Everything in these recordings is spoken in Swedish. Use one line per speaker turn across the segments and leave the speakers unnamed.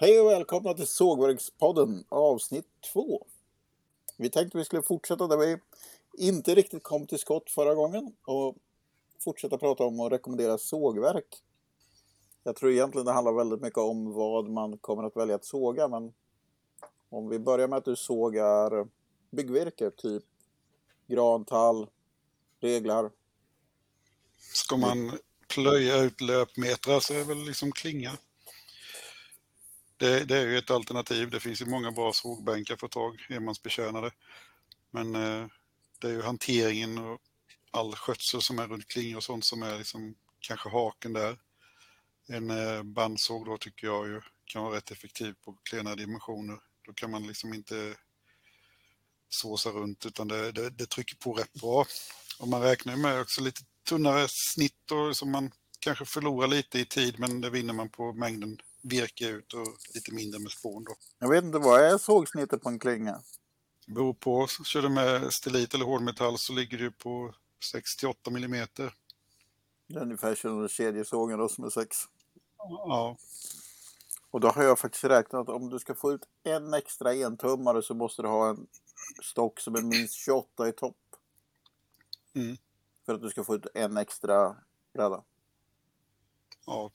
Hej och välkomna till Sågverkspodden avsnitt 2. Vi tänkte vi skulle fortsätta där vi inte riktigt kom till skott förra gången och fortsätta prata om och rekommendera sågverk. Jag tror egentligen det handlar väldigt mycket om vad man kommer att välja att såga men om vi börjar med att du sågar byggvirke, typ gran, tall, reglar.
Ska man plöja ut löpmetrar så är det väl liksom klinga. Det, det, är ju ett alternativ. Det finns ju många bra sågbänkar för tag, enmansbetjänade. Men eh, det är ju hanteringen och all skötsel som är runt klingor och sånt som är liksom kanske haken där. En eh, bandsåg då tycker jag ju kan vara rätt effektiv på klena dimensioner. Då kan man liksom inte såsa runt utan det, det, det trycker på rätt bra. Och man räknar med också lite tunnare snitt som man kanske förlorar lite i tid men det vinner man på mängden virke ut och lite mindre med spån då.
Jag vet inte, vad är sågsnittet på en klinga?
Beror på, kör du med stelit eller hårdmetall så ligger du på 68 millimeter.
Det är ungefär som kedjesågen då som är 6.
Ja.
Och då har jag faktiskt räknat att om du ska få ut en extra entummare så måste du ha en stock som är minst 28 i topp.
Mm.
För att du ska få ut en extra bräda.
Ja.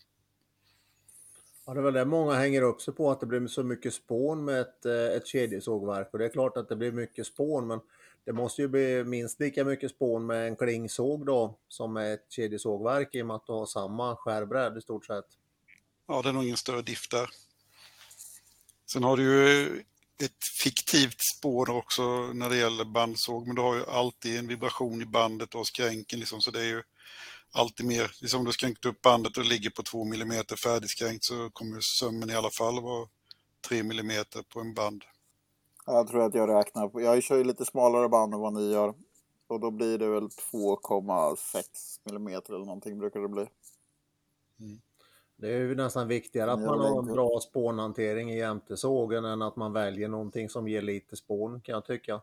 Ja, det är väl det många hänger upp sig på, att det blir så mycket spån med ett, eh, ett kedjesågverk. Och det är klart att det blir mycket spån, men det måste ju bli minst lika mycket spån med en klingsåg då, som med ett kedjesågverk i och med att du har samma skärbredd i stort sett.
Ja, det är nog ingen större diff där. Sen har du ju ett fiktivt spår också när det gäller bandsåg, men du har ju alltid en vibration i bandet och skränken liksom, så det är ju alltid mer, liksom om du skränkt upp bandet och ligger på 2 mm färdigskränkt så kommer sömmen i alla fall vara 3 mm på en band.
Jag tror att jag räknar på, jag kör ju lite smalare band än vad ni gör. Och då blir det väl 2,6 mm eller någonting brukar det bli.
Mm. Det är ju nästan viktigare att man har en bra spånhantering i jämte sågen än att man väljer någonting som ger lite spån kan jag tycka.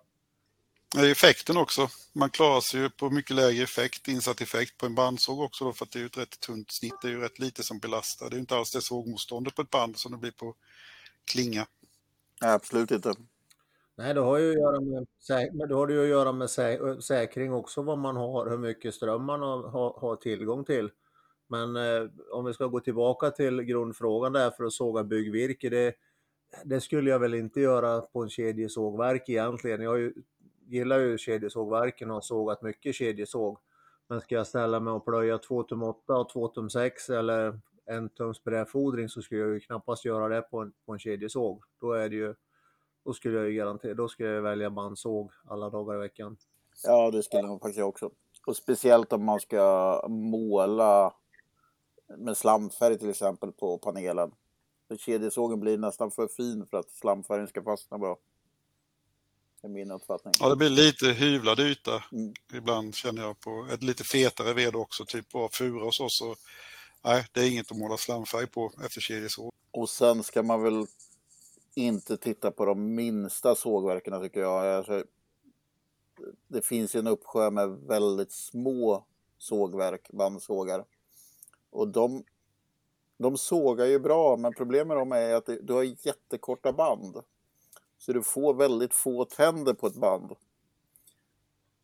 Effekten också. Man klarar sig ju på mycket lägre effekt, insatt effekt på en bandsåg också då, för att det är ju ett rätt tunt snitt. Det är ju rätt lite som belastar. Det är inte alls det sågmotståndet på ett band som det blir på klinga.
Nej, absolut inte.
Nej, det har ju att göra med, men då har det ju att göra med säkring också, vad man har, hur mycket ström man har, har tillgång till. Men eh, om vi ska gå tillbaka till grundfrågan där för att såga byggvirke, det, det skulle jag väl inte göra på en kedjesågverk egentligen. Jag ju, gillar ju kedjesågverken och har sågat mycket kedjesåg. Men ska jag ställa mig och plöja 2 tum 8 och 2 tum 6 eller en tums brädfodring så skulle jag ju knappast göra det på en, på en kedjesåg. Då är det ju, då skulle jag ju garantera, då skulle jag välja bandsåg alla dagar i veckan.
Ja, det skulle jag faktiskt jag också. Och speciellt om man ska måla med slamfärg till exempel på panelen. För kedjesågen blir nästan för fin för att slamfärgen ska fastna bra. Är min uppfattning.
Ja, det blir lite hyvlad yta. Mm. Ibland känner jag på ett lite fetare ved också, typ av fura och så. så nej, det är inget att måla slamfärg på efter kedjesåg.
Och sen ska man väl inte titta på de minsta sågverken tycker jag. Alltså, det finns ju en uppsjö med väldigt små sågverk, bandsågar. Och de, de sågar ju bra, men problemet med dem är att du har jättekorta band. Så du får väldigt få tänder på ett band.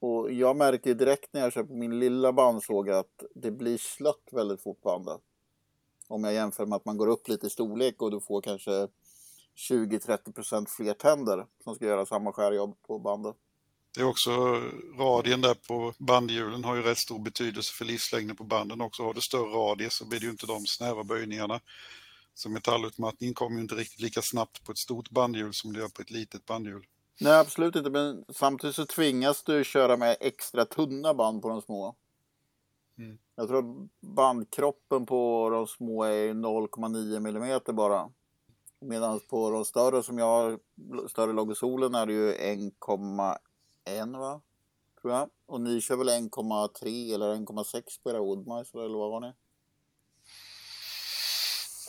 Och jag märker direkt när jag kör på min lilla bandsåg att det blir slött väldigt fort på bandet. Om jag jämför med att man går upp lite i storlek och du får kanske 20-30% fler tänder som ska göra samma skärjobb på bandet.
Det är också radien där på bandhjulen har ju rätt stor betydelse för livslängden på banden också. Har du större radie så blir det ju inte de snäva böjningarna. Så metallutmattningen kommer ju inte riktigt lika snabbt på ett stort bandhjul som det gör på ett litet bandhjul.
Nej, absolut inte. Men samtidigt så tvingas du köra med extra tunna band på de små. Mm. Jag tror att bandkroppen på de små är 0,9 mm bara. Medan på de större som jag har, större Logosolen är det ju 1,1 va? Tror jag. Och ni kör väl 1,3 eller 1,6 på era Woodmice eller vad var ni?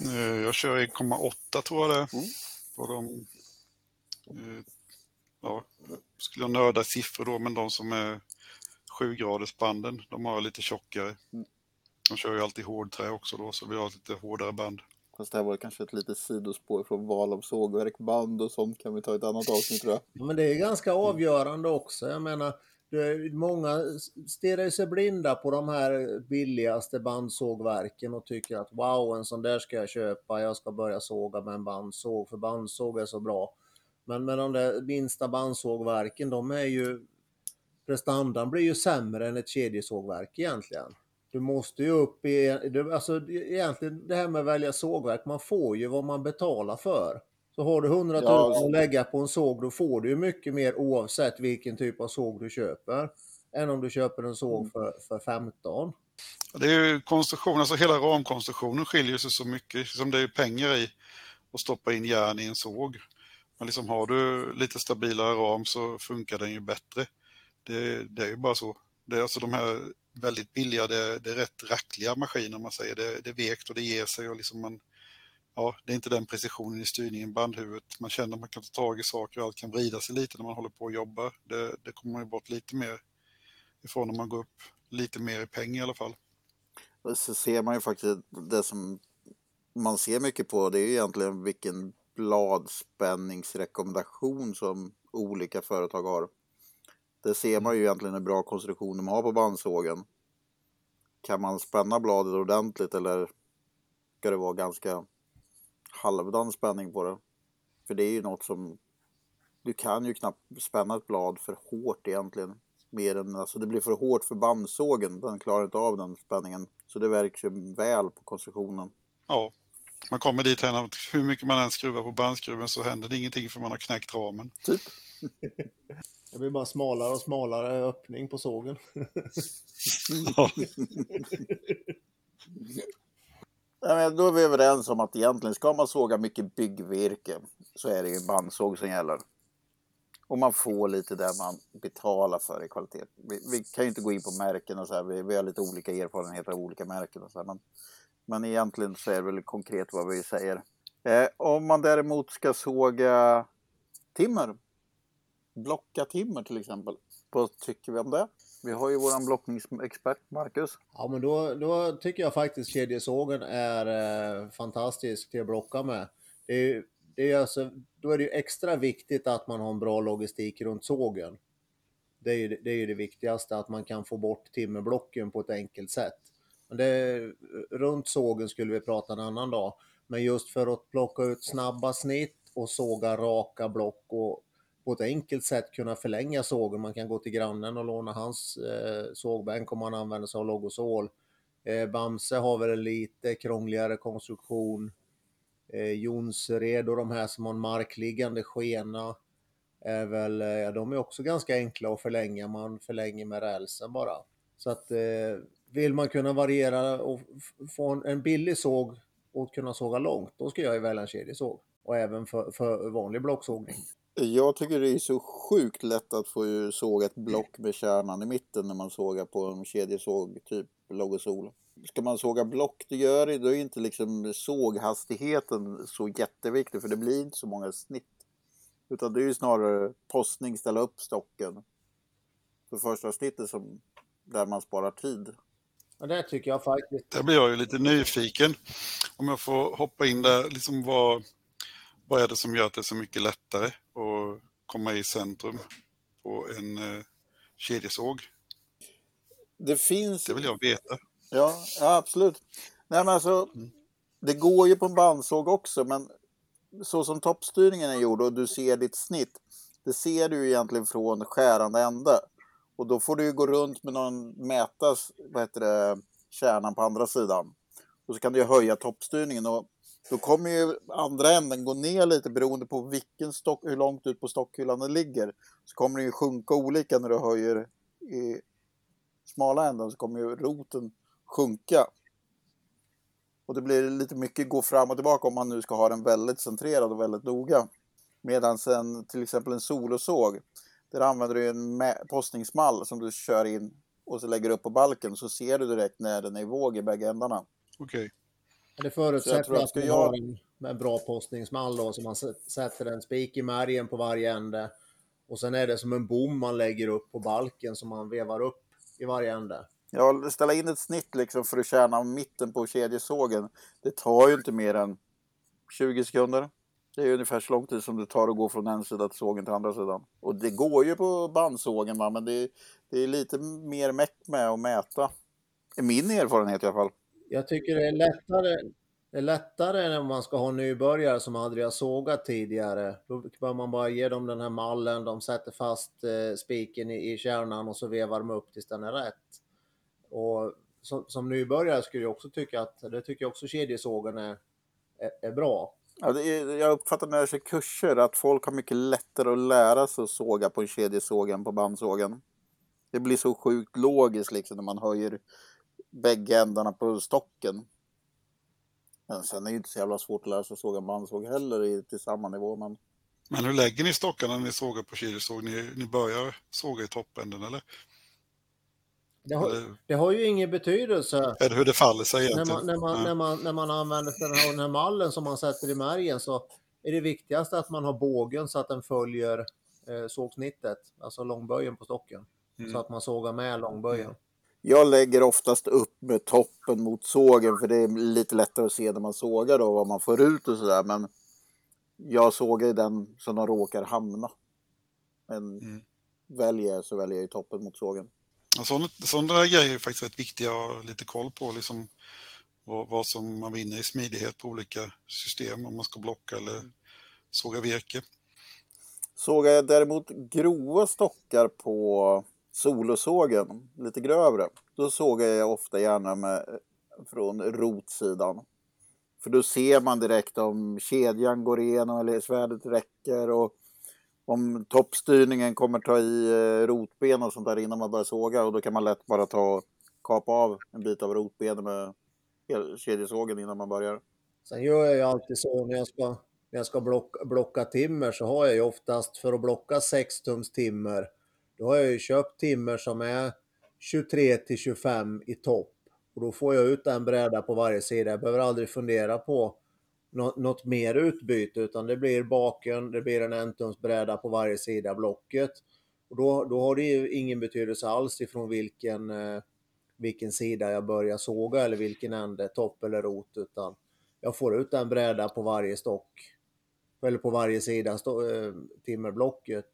Eh, jag kör 1,8 tror jag det är. Mm. På de, eh, ja, skulle jag nörda siffror då, men de som är 7-gradersbanden, de har lite tjockare. Mm. De kör ju alltid hårdträ också då, så vi har lite hårdare band.
Fast det här var kanske ett litet sidospår från val av sågverk, band och sånt kan vi ta ett annat avsnitt tror jag.
Ja, Men det är ganska avgörande också. Jag menar, många stirrar sig blinda på de här billigaste bandsågverken och tycker att wow, en sån där ska jag köpa. Jag ska börja såga med en bandsåg för bandsåg är så bra. Men med de där minsta bandsågverken, de är ju prestandan blir ju sämre än ett kedjesågverk egentligen. Du måste ju upp i, du, alltså egentligen det här med att välja sågverk, man får ju vad man betalar för. Så har du 100 000
Ja.
att lägga på en såg, då får du ju mycket mer oavsett vilken typ av såg du köper. Än om du köper en såg för, för 15.
Det är ju konstruktion, alltså hela ramkonstruktionen skiljer sig så mycket, som det är pengar i att stoppa in järn i en såg. Men liksom har du lite stabilare ram så funkar den ju bättre. Det, det är ju bara så. Det är alltså de här väldigt billiga, det, det är rätt rackliga maskiner man säger. Det, det är vekt och det ger sig och liksom man, ja, det är inte den precisionen i styrningen, bandhuvudet. Man känner att man kan ta tag i saker och allt kan vrida sig lite när man håller på och jobbar. Det, det kommer man ju bort lite mer ifrån om man går upp lite mer i pengar i alla fall.
Och så ser man ju faktiskt det som man ser mycket på det är ju egentligen vilken bladspänningsrekommendation som olika företag har. Det ser man ju egentligen hur bra konstruktion de har på bandsågen. Kan man spänna bladet ordentligt eller ska det vara ganska halvdan spänning på det? För det är ju något som du kan ju knappt spänna ett blad för hårt egentligen. Mer än, alltså det blir för hårt för bandsågen, den klarar inte av den spänningen. Så det verkar ju väl på konstruktionen.
Ja, man kommer dit här att hur mycket man än skruvar på bandskruven så händer det ingenting för man har knäckt ramen.
Typ.
Det blir bara smalare och smalare öppning på sågen.
Ja.
Ja, men då är vi överens om att egentligen ska man såga mycket byggvirke så är det ju bandsåg som gäller. Och man får lite där man betalar för i kvalitet. Vi, vi kan ju inte gå in på märken och så här, vi, vi har lite olika erfarenheter av olika märken och så här, men, men egentligen så är det väl konkret vad vi säger. Eh, om man däremot ska såga timmer, blocka timmer till exempel, vad tycker vi om det? Vi har ju våran blockningsexpert Marcus.
Ja, men då, då tycker jag faktiskt kedjesågen är eh, fantastisk till att blocka med. Det är, det är alltså, då är det ju extra viktigt att man har en bra logistik runt sågen. Det är ju det, är ju det viktigaste, att man kan få bort timmerblocken på ett enkelt sätt. Men det, runt sågen skulle vi prata en annan dag. Men just för att plocka ut snabba snitt och såga raka block och på ett enkelt sätt kunna förlänga sågen. Man kan gå till grannen och låna hans eh, sågbänk om man använder sig av Logosol. Eh, Bamse har väl en lite krångligare konstruktion. Eh, Jonsered och de här som har en markliggande skena är väl, eh, ja, de är också ganska enkla att förlänga. Man förlänger med rälsen bara. Så att eh, vill man kunna variera och få en, en billig såg och kunna såga långt, då ska jag ju välja en kedjesåg. Och även för, för vanlig blocksågning.
Jag tycker det är så sjukt lätt att få såga ett block med kärnan i mitten när man sågar på en kedjesåg, typ Logosol. Ska man såga block, det gör det, då är inte liksom såghastigheten så jätteviktig för det blir inte så många snitt. Utan det är ju snarare postning, ställa upp stocken för första snittet som där man sparar tid.
Och det tycker jag faktiskt.
Där blir jag ju lite nyfiken. Om jag får hoppa in där, liksom vad, vad är det som gör att det är så mycket lättare att komma i centrum på en eh, kedjesåg?
Det finns
Det vill jag veta.
Ja, ja absolut. Nej, men alltså, det går ju på en bandsåg också, men så som toppstyrningen är gjord och du ser ditt snitt, det ser du egentligen från skärande ände. Och då får du ju gå runt med någon mäta, vad heter det, kärnan på andra sidan. Och så kan du höja toppstyrningen och då kommer ju andra änden gå ner lite beroende på vilken stock, hur långt ut på stockhyllan den ligger. Så kommer den ju sjunka olika när du höjer i smala änden så kommer ju roten sjunka. Och det blir lite mycket gå fram och tillbaka om man nu ska ha den väldigt centrerad och väldigt noga. Medan sen till exempel en solosåg, där använder du en postningsmall som du kör in och så lägger upp på balken så ser du direkt när den är i våg i bägge ändarna.
Okej.
Okay. Jag
förutsätter
att
att man har en, en bra postningsmall då, så man sätter en spik i märgen på varje ände. Och sen är det som en bom man lägger upp på balken som man vevar upp i varje ände.
Ja, ställa in ett snitt liksom för att tjäna mitten på kedjesågen. Det tar ju inte mer än 20 sekunder. Det är ungefär så lång tid som det tar att gå från en sida till sågen till andra sidan. Och det går ju på bandsågen va, men det är, det är lite mer meck med att mäta. I min erfarenhet i alla fall.
Jag tycker det är lättare, det är lättare än om man ska ha nybörjare som aldrig har sågat tidigare. Då behöver man bara ge dem den här mallen, de sätter fast eh, spiken i, i kärnan och så vevar de upp tills den är rätt. Och som, som nybörjare skulle jag också tycka att, det tycker jag också kedjesågen är, är, är bra.
Ja, det är, jag uppfattar när jag kör kurser att folk har mycket lättare att lära sig att såga på en kedjesåg än på bandsågen. Det blir så sjukt logiskt liksom när man höjer bägge ändarna på stocken. Men sen är det ju inte så jävla svårt att lära sig att såga bandsåg heller i, till samma nivå. Men...
Men hur lägger ni stockarna när ni sågar på kedjesåg? Ni, ni börjar såga i toppänden eller?
Det har, det har ju ingen betydelse.
Det hur det faller sig
När
egentligen?
man, när, man, när, man, när man använder den här, den här mallen som man sätter i märgen så är det viktigaste att man har bågen så att den följer eh, sågsnittet, alltså långböjen på stocken.
Mm.
Så att man sågar med långböjen.
Jag lägger oftast upp med toppen mot sågen för det är lite lättare att se när man sågar då vad man får ut och sådär. Men jag sågar den som de råkar hamna. Men
Mm.
väljer jag så väljer jag ju toppen mot sågen.
Sådana, sådana där grejer är faktiskt rätt viktiga att ha lite koll på. Liksom, vad, vad som man vinner i smidighet på olika system om man ska blocka eller såga virke.
Sågar jag däremot grova stockar på solosågen, lite grövre, då sågar jag ofta gärna med, från rotsidan. För då ser man direkt om kedjan går igenom eller svärdet räcker och om toppstyrningen kommer ta i eh, rotben och sånt där innan man börjar såga och då kan man lätt bara ta och kapa av en bit av rotbenet med kedjesågen innan man börjar.
Sen gör jag ju alltid så när jag ska, när jag ska blocka, blocka timmer så har jag ju oftast för att blocka 6 tums timmer, då har jag ju köpt timmer som är 23 till 25 i topp. Och då får jag ut en bräda på varje sida. Jag behöver aldrig fundera på nå- något mer utbyte utan det blir baken, det blir en entums bräda på varje sida blocket. Och då, då har det ju ingen betydelse alls ifrån vilken, eh, vilken sida jag börjar såga eller vilken ände, topp eller rot, utan jag får ut en bräda på varje stock eller på varje sida stå, eh, timmerblocket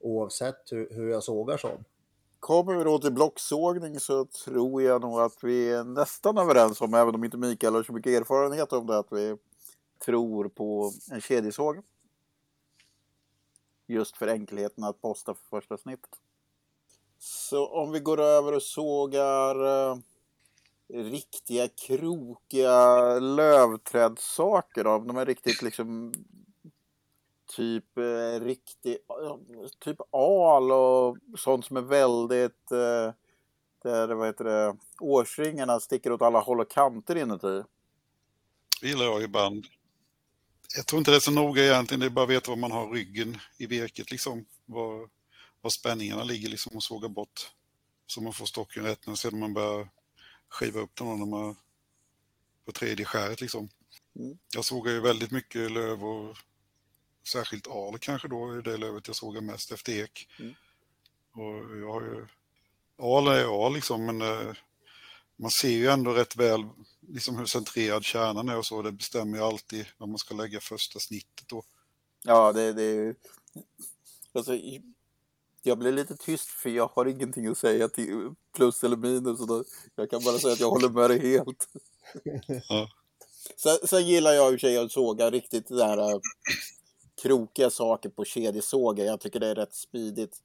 oavsett hur, hur jag sågar som.
Kommer vi då till blocksågning så tror jag nog att vi är nästan överens om, även om inte Mikael har så mycket erfarenhet om det, att vi tror på en kedjesåg. Just för enkelheten att posta för första snittet. Så om vi går över och sågar eh, riktiga krokiga lövträdssaker av de är riktigt liksom typ eh, riktig, ja, typ al och sånt som är väldigt, eh, där vad heter det, årsringarna sticker åt alla håll och kanter inuti.
Det gillar jag i band. Jag tror inte det är så noga egentligen, det är bara att veta var man har ryggen i virket, liksom. Var, var spänningarna ligger liksom och såga bort. Så man får stocken rätt när sedan man börjar skiva upp den när man på tredje skäret liksom.
Mm.
Jag sågar ju väldigt mycket löv och särskilt al kanske då är det lövet jag sågar mest efter ek.
Mm.
Och jag har ju, al är al liksom men eh, man ser ju ändå rätt väl liksom hur centrerad kärnan är och så. Det bestämmer ju alltid när man ska lägga första snittet då.
Ja, det, det är ju... Alltså, i- jag blir lite tyst för jag har ingenting att säga till plus eller minus. Då, jag kan bara säga att jag håller med dig helt.
Ja.
Sen, sen gillar jag i och för sig att såga riktigt det här äh, krokiga saker på kedjesågar. Jag tycker det är rätt smidigt.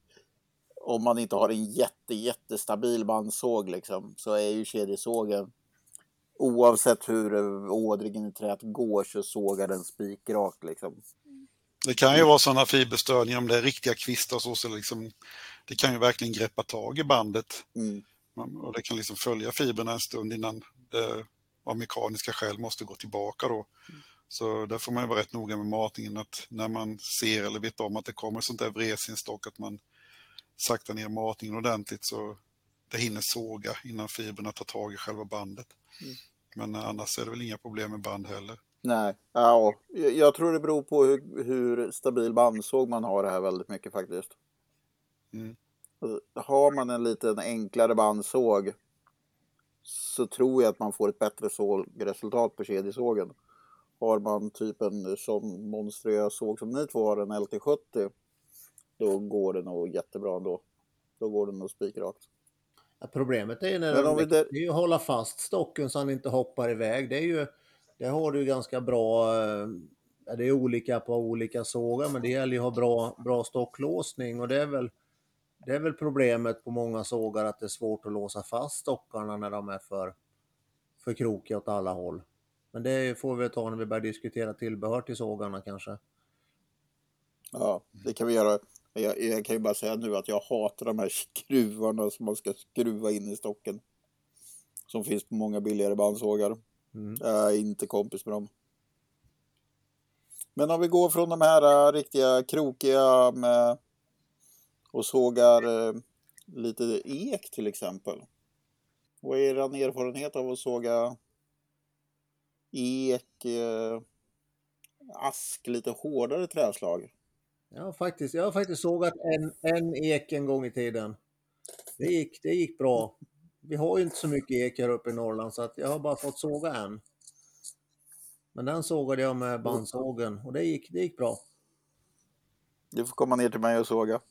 Om man inte har en jätte, jättestabil bandsåg liksom, så är ju kedjesågen oavsett hur ådringen i träet går så sågar den spikrakt liksom.
Det kan ju vara sådana fiberstörningar om det är riktiga kvistar och så. så liksom, det kan ju verkligen greppa tag i bandet.
Mm.
Och det kan liksom följa fibrerna en stund innan det av mekaniska skäl måste gå tillbaka då. Så där får man vara rätt noga med matningen att när man ser eller vet om att det kommer sånt där vres i en stock att man saktar ner matningen ordentligt så det hinner såga innan fibrerna tar tag i själva bandet.
Mm.
Men annars är det väl inga problem med band heller.
Nej, ja, jag tror det beror på hur, hur stabil bandsåg man har det här väldigt mycket faktiskt.
Mm.
Alltså, Har man en liten enklare bandsåg så tror jag att man får ett bättre sågresultat på kedjesågen. Har man typ en sån monstruös såg som ni två har, en LT70, då går det nog jättebra ändå. Då går det nog spikrakt.
Ja, problemet är ju när de,
vi
det är ju att hålla fast stocken så han inte hoppar iväg. Det är ju, det har du ganska bra, eh, det är olika på olika sågar, men det gäller ju att ha bra, bra stocklåsning och det är väl det är väl problemet på många sågar att det är svårt att låsa fast stockarna när de är för, för krokiga åt alla håll. Men det får vi ta när vi börjar diskutera tillbehör till sågarna kanske.
Ja, det kan vi göra. Jag, jag kan ju bara säga nu att jag hatar de här skruvarna som man ska skruva in i stocken. Som finns på många billigare bandsågar.
Mm.
Jag är inte kompis med dem. Men om vi går från de här äh, riktiga krokiga med och sågar äh, lite ek till exempel. Vad är er erfarenhet av att såga ek, äh, ask, lite hårdare träslag?
Har faktiskt, jag har faktiskt sågat en, en ek en gång i tiden. Det gick, det gick bra. Vi har ju inte så mycket ek här uppe i Norrland så att jag har bara fått såga en. Men den sågade jag med bandsågen och det gick, det gick bra.
Du får komma ner till mig och såga.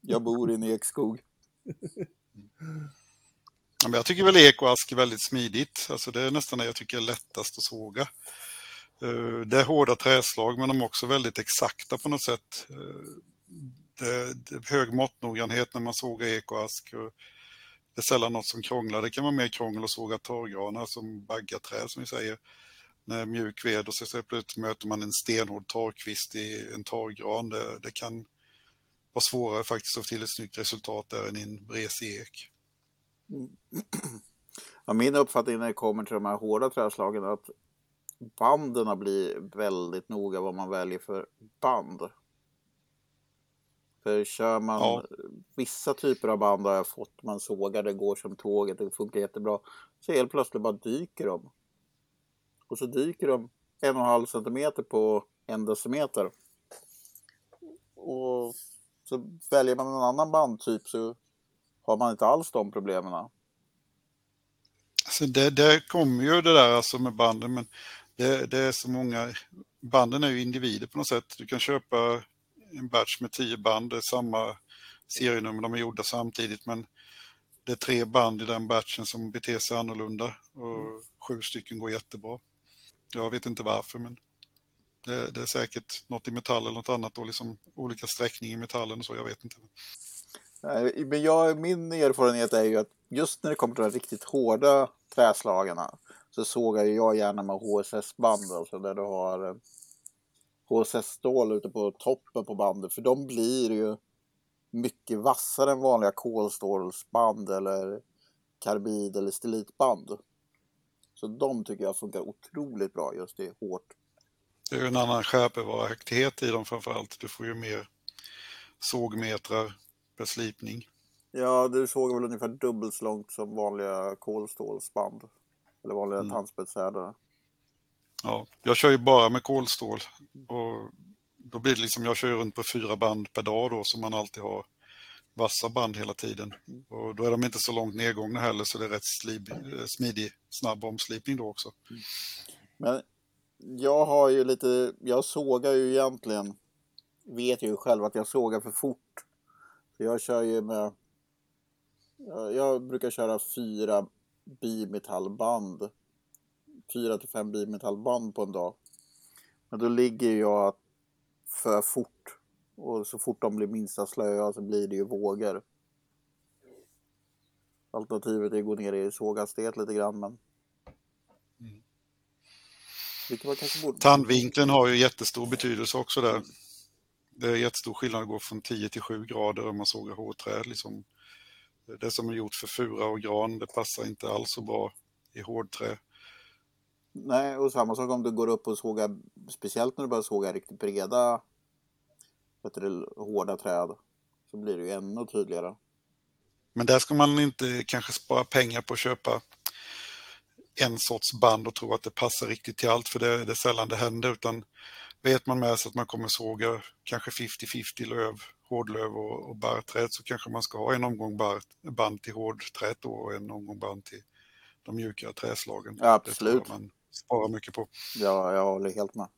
Jag bor i en ekskog.
Ja, men jag tycker väl ek och ask är väldigt smidigt. Alltså det är nästan det jag tycker är lättast att såga. Eh, det är hårda träslag men de är också väldigt exakta på något sätt. Eh, det det är hög måttnoggrannhet när man sågar ek och ask. Det är sällan något som krånglar. Det kan vara mer krångel att såga torrgranar som baggaträd som vi säger. När mjuk ved och så så plötsligt möter man en stenhård torrkvist i en torrgran. Det, det kan vara svårare faktiskt att få till ett snyggt resultat där än i en bresig ek.
Ja, min uppfattning när det kommer till de här hårda träslagen är att banden blir väldigt noga vad man väljer för band. För kör man
Ja.
vissa typer av band har jag fått, man sågar, det går som tåget, det funkar jättebra. Så helt plötsligt bara dyker de. Och så dyker de en och en halv centimeter på en decimeter. Och så väljer man en annan bandtyp så har man inte alls de problemen.
Alltså det, det kommer ju det där alltså med banden, men det, det är så många, banden är ju individer på något sätt. Du kan köpa en batch med tio band, det är samma serienummer, de är gjorda samtidigt, men det är tre band i den batchen som beter sig annorlunda och sju stycken går jättebra. Jag vet inte varför, men det, det är säkert något i metall eller något annat, och liksom olika sträckning i metallen och så, jag vet inte.
Men jag, min erfarenhet är ju att just när det kommer till de riktigt hårda träslagarna så sågar jag gärna med HSS-band, alltså där du har eh, HSS-stål ute på toppen på bandet, för de blir ju mycket vassare än vanliga kolstålsband eller karbid eller stilitband. Så de tycker jag funkar otroligt bra just i hårt.
Det är ju en annan skärpevaraktighet i dem framförallt. Du får ju mer sågmetrar per slipning.
Ja, du sågar väl ungefär dubbelt så långt som vanliga kolstålsband. Eller vanliga
Mm.
tandspetshärdare.
Ja, jag kör ju bara med kolstål och då blir det liksom, jag kör ju runt på fyra band per dag då så man alltid har vassa band hela tiden. Och då är de inte så långt nedgångna heller så det är rätt slib, eh, smidig, snabb omslipning då också.
Men jag har ju lite, jag sågar ju egentligen, vet ju själv att jag sågar för fort. Jag kör ju med, jag, brukar köra fyra bimetallband. Fyra till fem bimetallband på en dag. Men då ligger jag för fort. Och så fort de blir minsta slöa så blir det ju vågor. Alternativet är att gå ner i såghastighet lite grann men...
Mm.
Borde...
Tandvinkeln har ju jättestor betydelse också där. Det är jättestor skillnad att gå från 10 till 7 grader om man sågar hårdträd. Liksom. Det som är gjort för fura och gran, det passar inte alls så bra i hårdträ.
Nej, och samma sak om du går upp och sågar, speciellt när du börjar såga riktigt breda, vet du, hårda träd, så blir det ju ännu tydligare.
Men där ska man inte kanske spara pengar på att köpa en sorts band och tro att det passar riktigt till allt, för det, det är sällan det händer, utan vet man med sig att man kommer såga kanske 50-50 löv, hårdlöv och, och barrträd så kanske man ska ha en omgång bar, band till hårdträd då och en omgång band till de mjukare träslagen.
Ja, absolut.
man spara mycket på.
Ja, jag håller helt med.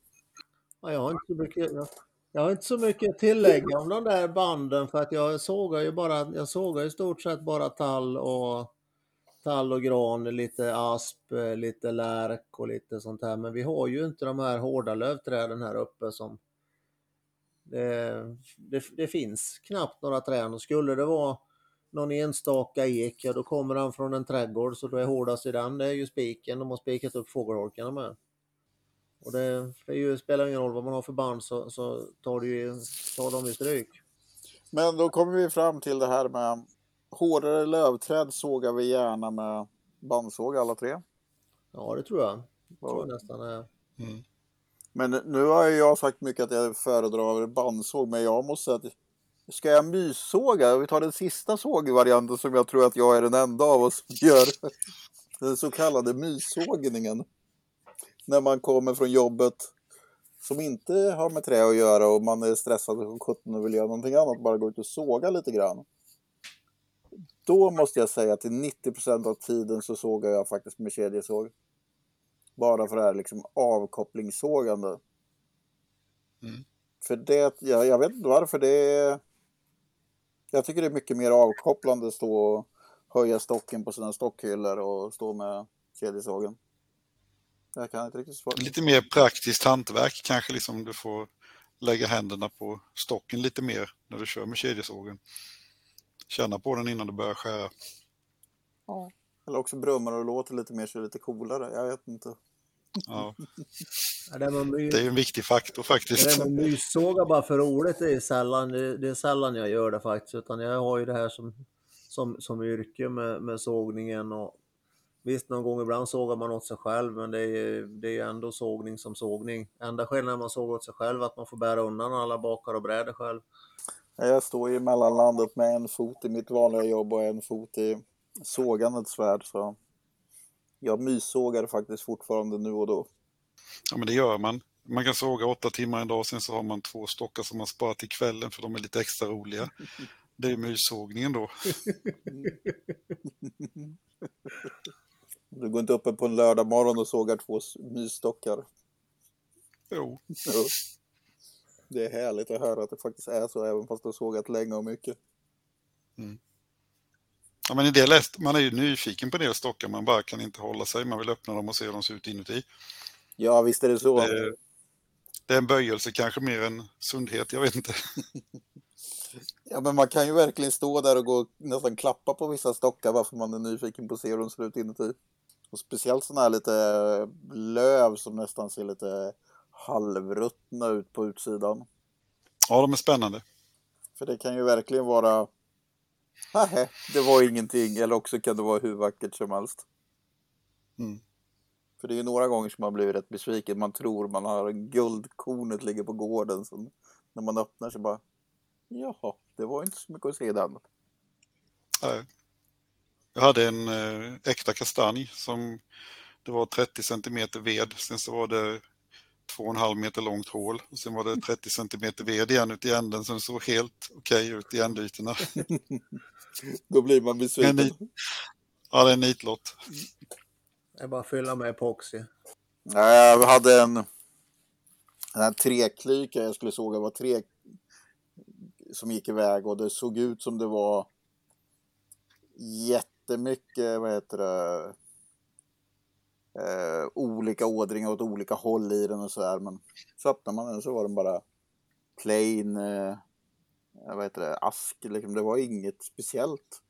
Ja, jag, har inte så mycket, jag, jag har inte så mycket att tillägga om de där banden för att jag sågar ju bara, jag sågar i stort sett bara tall och tall och gran, lite asp, eh, lite lärk och lite sånt här. Men vi har ju inte de här hårda lövträden här uppe som det, det, det finns knappt några träd och skulle det vara någon enstaka ek, ja då kommer han från en trädgård så då är hårdast i den, det är ju spiken. De har spikat upp fågelholkarna med. Och det, det ju, spelar ingen roll vad man har för band så, så tar, det ju, tar de ju stryk.
Men då kommer vi fram till det här med hårdare lövträd sågar vi gärna med bandsåg alla tre.
Ja, det tror jag. Det tror jag nästan är.
Mm.
Men nu har ju jag sagt mycket att jag föredrar bandsåg, men jag måste säga att ska jag myssåga, vi tar den sista sågvarianten som jag tror att jag är den enda av oss som gör, den så kallade myssågningen. När man kommer från jobbet som inte har med trä att göra och man är stressad och sjutton och vill göra någonting annat, bara gå ut och såga lite grann. Då måste jag säga att till 90% av tiden så sågar jag faktiskt med kedjesåg. Bara för det här liksom avkopplingssågande.
Mm.
För det, jag, jag vet inte varför det är... Jag tycker det är mycket mer avkopplande att stå och höja stocken på sina stockhyllor och stå med kedjesågen. Jag kan inte riktigt svara.
Lite mer praktiskt hantverk kanske liksom du får lägga händerna på stocken lite mer när du kör med kedjesågen. Känna på den innan du börjar skära.
Ja. Eller också brummar och låter lite mer så är det lite coolare. Jag vet inte.
Ja,
det, my,
det är ju en viktig faktor faktiskt.
där med myssåga bara för roligt, det är, sällan, det, är sällan jag gör det faktiskt. Utan jag har ju det här som, som, som yrke med, med sågningen. Och, visst, någon gång ibland sågar man åt sig själv, men det är, det är ju ändå sågning som sågning. Enda skillnaden när man sågar åt sig själv är att man får bära undan alla bakar och brädor själv.
Jag står i mellanlandet med en fot i mitt vanliga jobb och en fot i sågandets värld. Så jag myssågar faktiskt fortfarande nu och då.
Ja, men det gör man. Man kan såga åtta timmar en dag, sen så har man två stockar som man sparar till kvällen för de är lite extra roliga. Det är myssågningen då.
Du går inte uppe på en lördag morgon och sågar två mysstockar.
Jo,
Jo. Det är härligt att höra att det faktiskt är så, även fast du har sågat länge och mycket.
ja, men i det läst, man är ju nyfiken på en del stockar, man bara kan inte hålla sig. Man vill öppna dem och se hur de ser ut inuti.
Ja, visst är det så.
Det, det är en böjelse kanske mer än sundhet, jag vet inte.
Ja, men man kan ju verkligen stå där och gå och nästan klappa på vissa stockar varför man är nyfiken på att se hur de ser ut inuti. Och speciellt sådana här lite löv som nästan ser lite halvruttna ut på utsidan.
Ja, de är spännande.
För det kan ju verkligen vara Nähä, det var ingenting. Eller också kan det vara hur vackert som helst.
Mm.
För det är ju några gånger som man blir rätt besviken. Man tror man har guldkornet ligger på gården. Så när man öppnar så bara Jaha, det var inte så mycket att se den.
Nej. Jag hade en eh, äkta kastanj som det var 30 centimeter ved, sen så var det 2,5 meter långt hål och sen var det 30 centimeter ved igen ut i änden som såg helt okej ut i ändytorna.
Då blir man besviken.
Ni- Ja, det är en nitlott.
Det är bara att fylla med epoxy.
Nej, jag hade en, en här träklyka jag skulle såga var tre som gick iväg och det såg ut som det var jättemycket, vad heter det, eh, olika ådringar åt olika håll i den och sådär. Men så öppnade man den så var den bara plain, eh, vad heter det, ask liksom. Det var inget speciellt.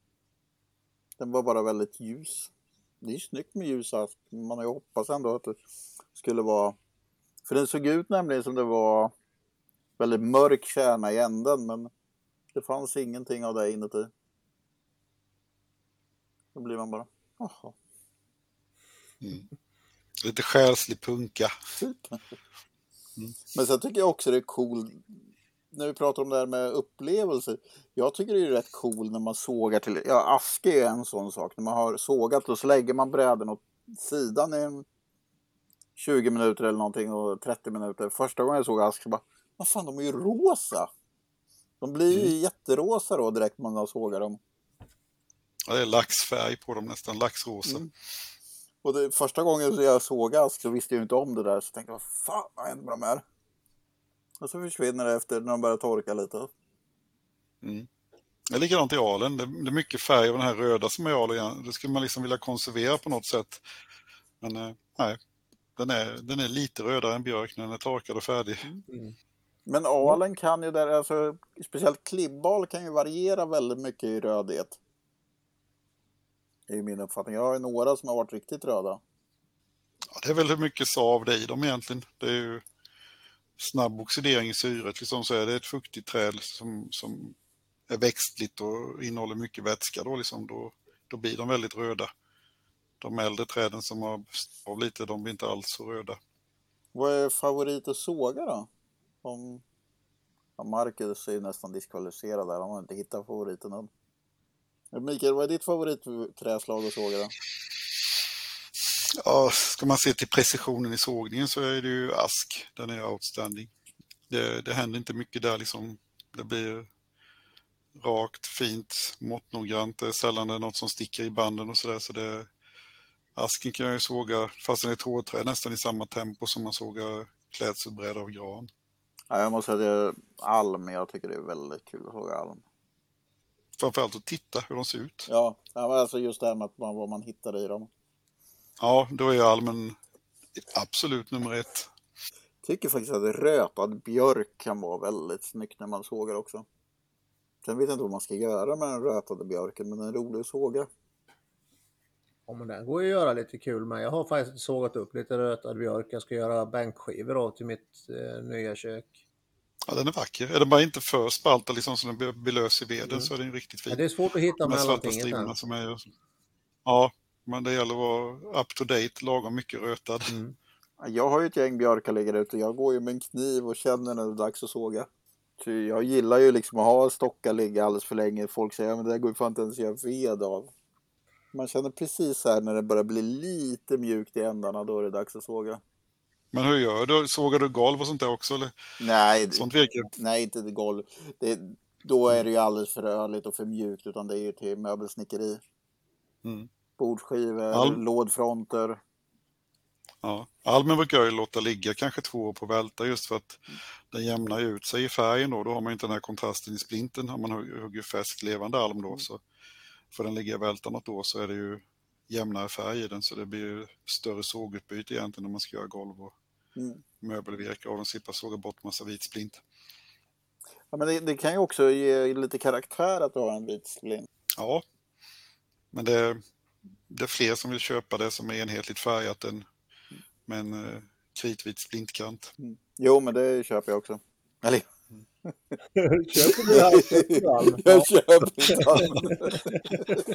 Den var bara väldigt ljus. Det är ju snyggt med ljus ask. men Man har ju hoppats ändå att det skulle vara... För den såg ut nämligen som det var väldigt mörk kärna i änden men det fanns ingenting av det inuti. Då blir man bara, jaha,
Lite själslig punka.
typ. Men sen tycker jag också det är cool när vi pratar om det här med upplevelser. Jag tycker det är rätt cool när man sågar till, ja aske är en sån sak. När man har sågat och så lägger man bräden åt sidan i en 20 minuter eller någonting och 30 minuter. Första gången jag såg ask så bara, vad fan de är ju rosa. De blir ju jätterosa då direkt man har sågat dem.
Ja, det är laxfärg på dem nästan, laxrosa.
Mm. Och det, första gången jag såg ask så visste jag inte om det där. Så tänkte jag, vad fan vad händer med de här? Och så försvinner det efter när de börjar torka lite.
Mm. Det är likadant i alen. Det är mycket färg av den här röda som är i alen. Det skulle man liksom vilja konservera på något sätt. Men eh, nej, den är, den är lite rödare än björk när den är torkad och färdig.
Mm.
Men alen kan ju där, alltså speciellt klibbal kan ju variera väldigt mycket i rödhet. Det är ju min uppfattning. Jag har ju några som har varit riktigt röda.
Ja, det är väl hur mycket sav det är i dem egentligen. Det är ju snabb oxidering i syret. Liksom så är det ett fuktigt träd som, som är växtligt och innehåller mycket vätska. Då, liksom, då, då blir de väldigt röda. De äldre träden som har av lite, de blir inte alls så röda.
Vad är favorit att såga då? Om... Ja, Marcus är ju nästan diskvalificerad där. Han har inte hittat favoriten än. Mikael, vad är ditt favoritträslag att såga då?
Ja, ska man se till precisionen i sågningen så är det ju ask. Den är outstanding. Det, det händer inte mycket där liksom. Det blir rakt, fint, måttnoggrant. Det är sällan det är något som sticker i banden och sådär. Så det, asken kan jag ju såga, fast den är ett hårdträd, nästan i samma tempo som man sågar klädselbräda av gran.
Ja, jag måste säga att det är alm. Jag tycker det är väldigt kul att såga alm.
Framförallt att titta hur de ser ut.
Ja, alltså just det här med att man, vad man hittar i dem.
Ja, då är almen absolut nummer ett.
Tycker faktiskt att rötad björk kan vara väldigt snyggt när man sågar också. Sen vet jag inte vad man ska göra med den rötade björken, men den är rolig att såga.
Ja, men den går ju att göra lite kul med. Jag har faktiskt sågat upp lite rötad björk. Jag ska göra bänkskivor av till mitt eh, nya kök.
Ja, den är vacker. Är den bara inte för spaltad liksom så den blir- blir lös i veden
Mm.
så är den riktigt fin.
Men det är svårt att hitta
De här svarta strimmorna som är... Ja, men det gäller att vara up to date, lagom mycket rötad.
Mm.
Jag har ju ett gäng björkar liggande ute. Jag går ju med en kniv och känner när det är dags att såga. Så jag gillar ju liksom att ha stockar ligga alldeles för länge. Folk säger att det där går ju fan inte ens att göra ved av. Man känner precis här när det börjar bli lite mjukt i ändarna, då är det dags att såga.
Men hur gör du? Sågar du golv och sånt där också? Eller?
Nej,
Sånt virke?
nej inte det golv. Det, då är det ju alldeles för rörligt och för mjukt, utan det är ju till möbelsnickeri.
Mm.
Bordskivor,
Alm.
lådfronter.
Ja. Almen brukar jag ju låta ligga kanske två år på välta just för att den jämnar ut sig i färgen då. Då har man ju inte den här kontrasten i splinten. Har man hugg- hugger färsk levande alm då så får den ligga i välta något år så är det ju jämnare färg i den så det blir ju större sågutbyte egentligen när man ska göra golv och
Mm.
möbelvirke och de slipper såga bort massa vit splint.
Ja, men det, det kan ju också ge lite karaktär att du har en vit splint.
Ja, men det, det är fler som vill köpa det som är enhetligt färgat än med en eh, kritvit splintkant.
Jo, men det köper jag också. Eller,
Köper du allt?
Jag köper inte allt.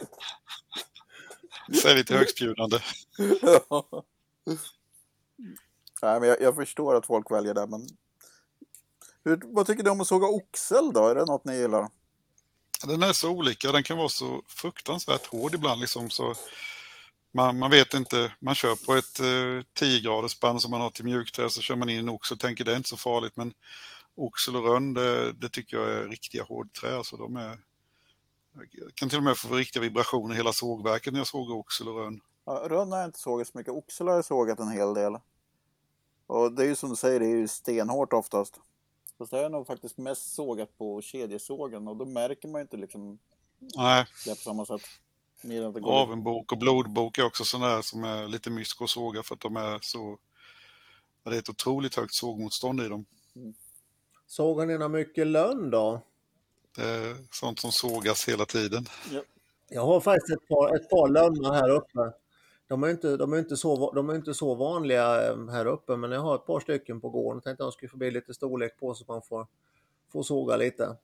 Så är lite högstbjudande.
Ja. Nej, men jag, jag förstår att folk väljer det, men... Hur, vad tycker du om att såga oxel då? Är det något ni gillar?
Den är så olika, den kan vara så fruktansvärt hård ibland liksom så man, man vet inte, man kör på ett eh, 10 graders band som man har till mjukträ så kör man in en oxel och tänker det är inte så farligt men oxel och rönn det, det tycker jag är riktiga hårdträ alltså de är jag kan till och med få riktiga vibrationer i hela sågverket när jag sågar oxel och rönn.
Ja, Rönn har jag inte sågat så mycket. Oxel har jag sågat en hel del. Och det är ju som du säger, det är ju stenhårt oftast. Fast det har jag nog faktiskt mest sågat på kedjesågen och då märker man ju inte liksom
Nej,
det på samma sätt. Mer än att det går
Avenbok och blodbok är också sådana där som är lite mysko att såga för att de är så... Det är ett otroligt högt sågmotstånd i dem.
Sågar ni något mycket lönn då?
Det är sånt som sågas hela tiden.
Jag har faktiskt ett par, ett par lönnar här uppe. De är, inte, de, är inte så, de är inte så vanliga eh, här uppe, men jag har ett par stycken på gården. Jag tänkte att de skulle få bli lite storlek på så man får, får såga lite.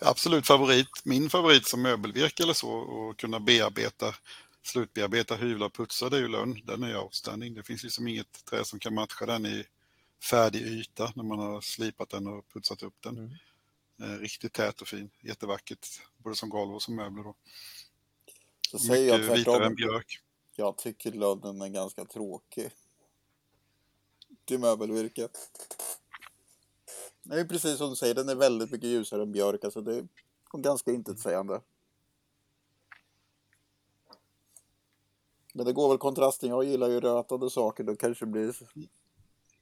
Absolut favorit, min favorit som möbelvirke eller så och kunna bearbeta, slutbearbeta, hyvla och putsa det är ju lönn. Den är ju outstanding. Det finns liksom inget trä som kan matcha den i färdig yta när man har slipat den och putsat upp den.
Mm.
Eh, Riktigt tät och fin, jättevackert, både som golv och som möbler. Då.
Så säger jag
Mycket vitare än
tvärtom.
björk.
Jag tycker lönnen är ganska tråkig. Till möbelvirke. Det är precis som du säger, den är väldigt mycket ljusare än björk. Alltså det är ganska intetsägande. Men det går väl kontrasten. Jag gillar ju rötade saker. Då kanske det blir...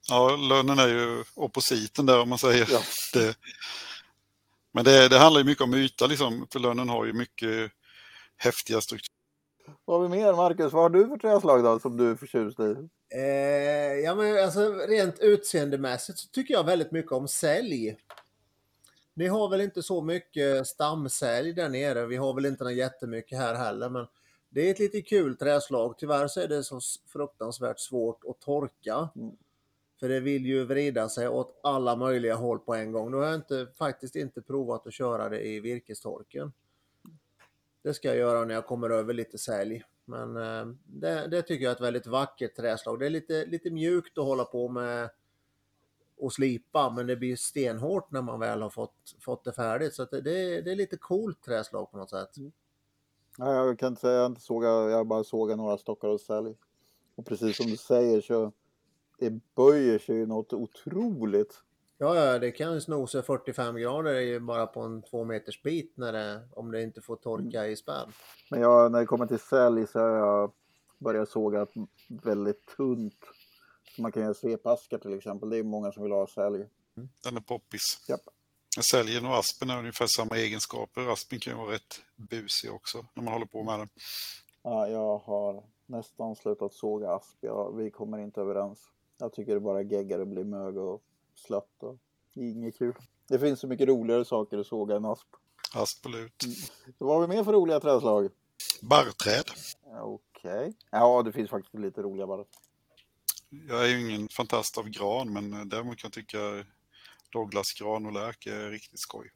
Ja, lönen är ju oppositen där om man säger.
Ja.
Det, men det, det handlar ju mycket om yta liksom, för lönen har ju mycket häftiga strukturer.
Vad har vi mer, Marcus? Vad har du för träslag då som du är förtjust i?
Eh, ja, men alltså rent utseendemässigt så tycker jag väldigt mycket om sälj. Ni har väl inte så mycket stamsälj där nere. Vi har väl inte något jättemycket här heller, men det är ett lite kul träslag. Tyvärr så är det så fruktansvärt svårt att torka.
Mm.
För det vill ju vrida sig åt alla möjliga håll på en gång. Nu har jag inte, faktiskt inte provat att köra det i virkestorken. Det ska jag göra när jag kommer över lite sälj. Men eh, det, det tycker jag är ett väldigt vackert träslag. Det är lite, lite mjukt att hålla på med och slipa, men det blir stenhårt när man väl har fått, fått det färdigt. Så att det, det, är- det är lite coolt träslag på något sätt. Mm.
Ja, jag kan inte säga, jag inte såg, jag bara såg några stockar och sälj. Och precis som du säger så det böjer sig ju något otroligt.
Ja, ja, det kan sno sig 45 grader i- bara på en två meters bit när det, om det inte får torka i spänn.
Men jag, när det kommer till sälj så har jag börjat såga väldigt tunt. Så man kan göra svepaskar till exempel. Det är många som vill ha sälj.
Den är poppis.
Japp.
Säljen och aspen har ungefär samma egenskaper. Aspen kan ju vara rätt busig också när man håller på med den.
Ja, jag har nästan slutat såga asp. Jag, vi kommer inte överens. Jag tycker det bara geggar och blir mög och slött. Och inget kul. Det finns så mycket roligare saker att såga än asp.
Aspolut.
Så vad har vi mer för roliga trädslag?
Barrträd.
Okej. Ja, det finns faktiskt lite roliga bara.
Jag är ju ingen fantast av gran, men eh, däremot kan jag tycka Douglasgran och lärk är riktigt skoj.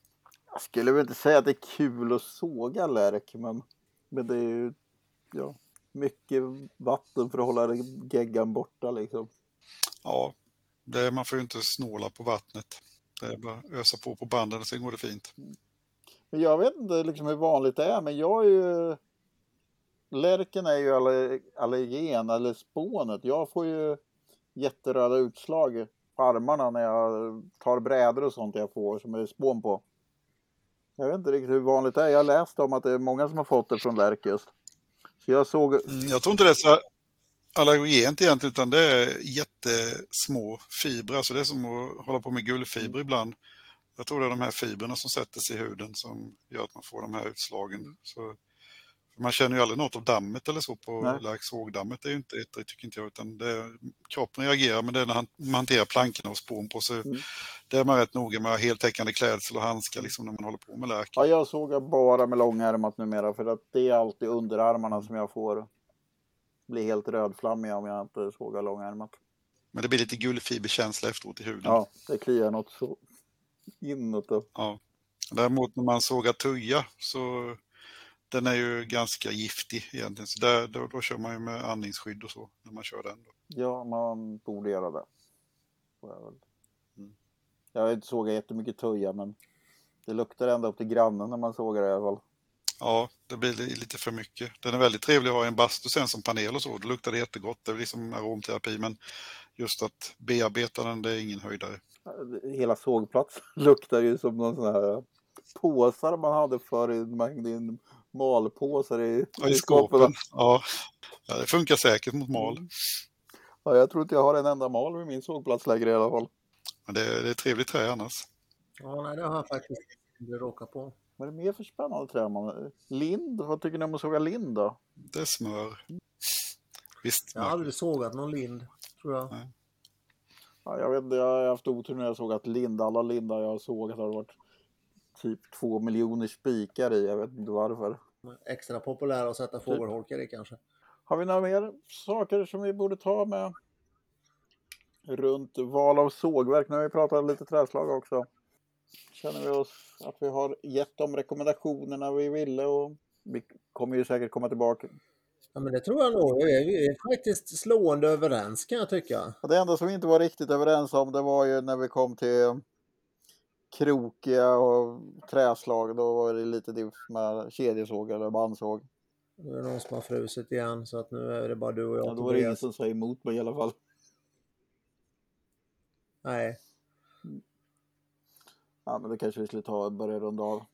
Jag skulle väl inte säga att det är kul att såga lärk, men, men det är ju ja, mycket vatten för att hålla geggan borta liksom.
Ja, det, man får ju inte snåla på vattnet. Det är bara att ösa på på banden och sen går det fint.
Men jag vet inte liksom hur vanligt det är, men jag är ju... Lärken är ju aller- allergen, eller spånet. Jag får ju jätteröda utslag på armarna när jag tar brädor och sånt jag får som är spån på. Jag vet inte riktigt hur vanligt det är. Jag har läst om att det är många som har fått det från lärk just. Så jag såg...
Mm, Jag tror inte det är så allergent egentligen, utan det är jättesmå fibrer. Så det är som att hålla på med guldfiber ibland. Jag tror det är de här fibrerna som sätter sig i huden som gör att man får de här utslagen. Så, för man känner ju aldrig något av dammet eller så på
Nej.
lärk sågdammet. Det är ju inte ett, tycker inte jag, utan det är, kroppen reagerar, men det är när man hanterar plankorna och spån på sig.
Mm.
Det är man rätt noga med, heltäckande klädsel och handskar liksom när man håller på med lärk.
Ja, jag sågar bara med långärmat numera för att det är alltid underarmarna som jag får bli helt rödflammiga om jag inte sågar långärmat.
Men det blir lite guldfiberkänsla efteråt i huden.
Ja, det kliar något så inåt. då.
Ja. Däremot när man sågar tuja så den är ju ganska giftig egentligen. Så där, då, då kör man ju med andningsskydd och så när man kör den. Då.
Ja, man borde göra det. Jag.
Mm.
Jag har inte sågat jättemycket tuja men det luktar ända upp till grannen när man sågar det i alla fall.
Ja, det blir li- lite för mycket. Den är väldigt trevlig att ha i en bastu sen som panel och så. Då luktar det jättegott. Det är liksom aromterapi men just att bearbeta den det är ingen höjdare.
Hela sågplatsen luktar ju som någon sån här påsar man hade förr man hängde in malpåsar i,
Ja, I skåpen. Ja. ja, det funkar säkert mot mal.
Ja, jag tror inte jag har en enda mal vid min sågplats längre i alla fall.
Men det, är- det är trevligt trä annars.
Ja, nej, det har jag faktiskt inte råkat på.
Vad är det mer för spännande träd man... Lind, vad tycker ni om att såga lind då?
Det är smör. Visst,
Jag har
smör.
aldrig sågat någon lind, tror jag.
Ja, jag vet inte, jag har haft otur när jag sågat lind. Alla lindar jag har sågat har det varit typ två miljoner spikar i. Jag vet inte varför.
Extra populära att sätta fågelholkar i kanske.
Har vi några mer saker som vi borde ta med? Runt val av sågverk. Nu har vi pratat lite trädslag också. Känner vi oss att vi har gett de rekommendationerna vi ville och vi kommer ju säkert komma tillbaka.
Ja, men det tror jag nog. Vi är, vi är faktiskt slående överens kan jag tycka.
Och det enda som vi inte var riktigt överens om det var ju när vi kom till krokiga och träslag. Då var det lite diff med kedjesåg eller bandsåg.
Nu är det någon som har frusit igen så att nu är det bara du och jag.
Ja, då var det ingen som sa emot mig i alla fall.
Nej,
Ja, men då kanske vi skulle ta och börja runda av.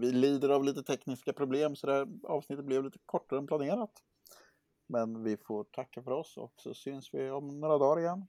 Vi lider av lite tekniska problem så det här avsnittet blev lite kortare än planerat. Men vi får tacka för oss och så syns vi om några dagar igen.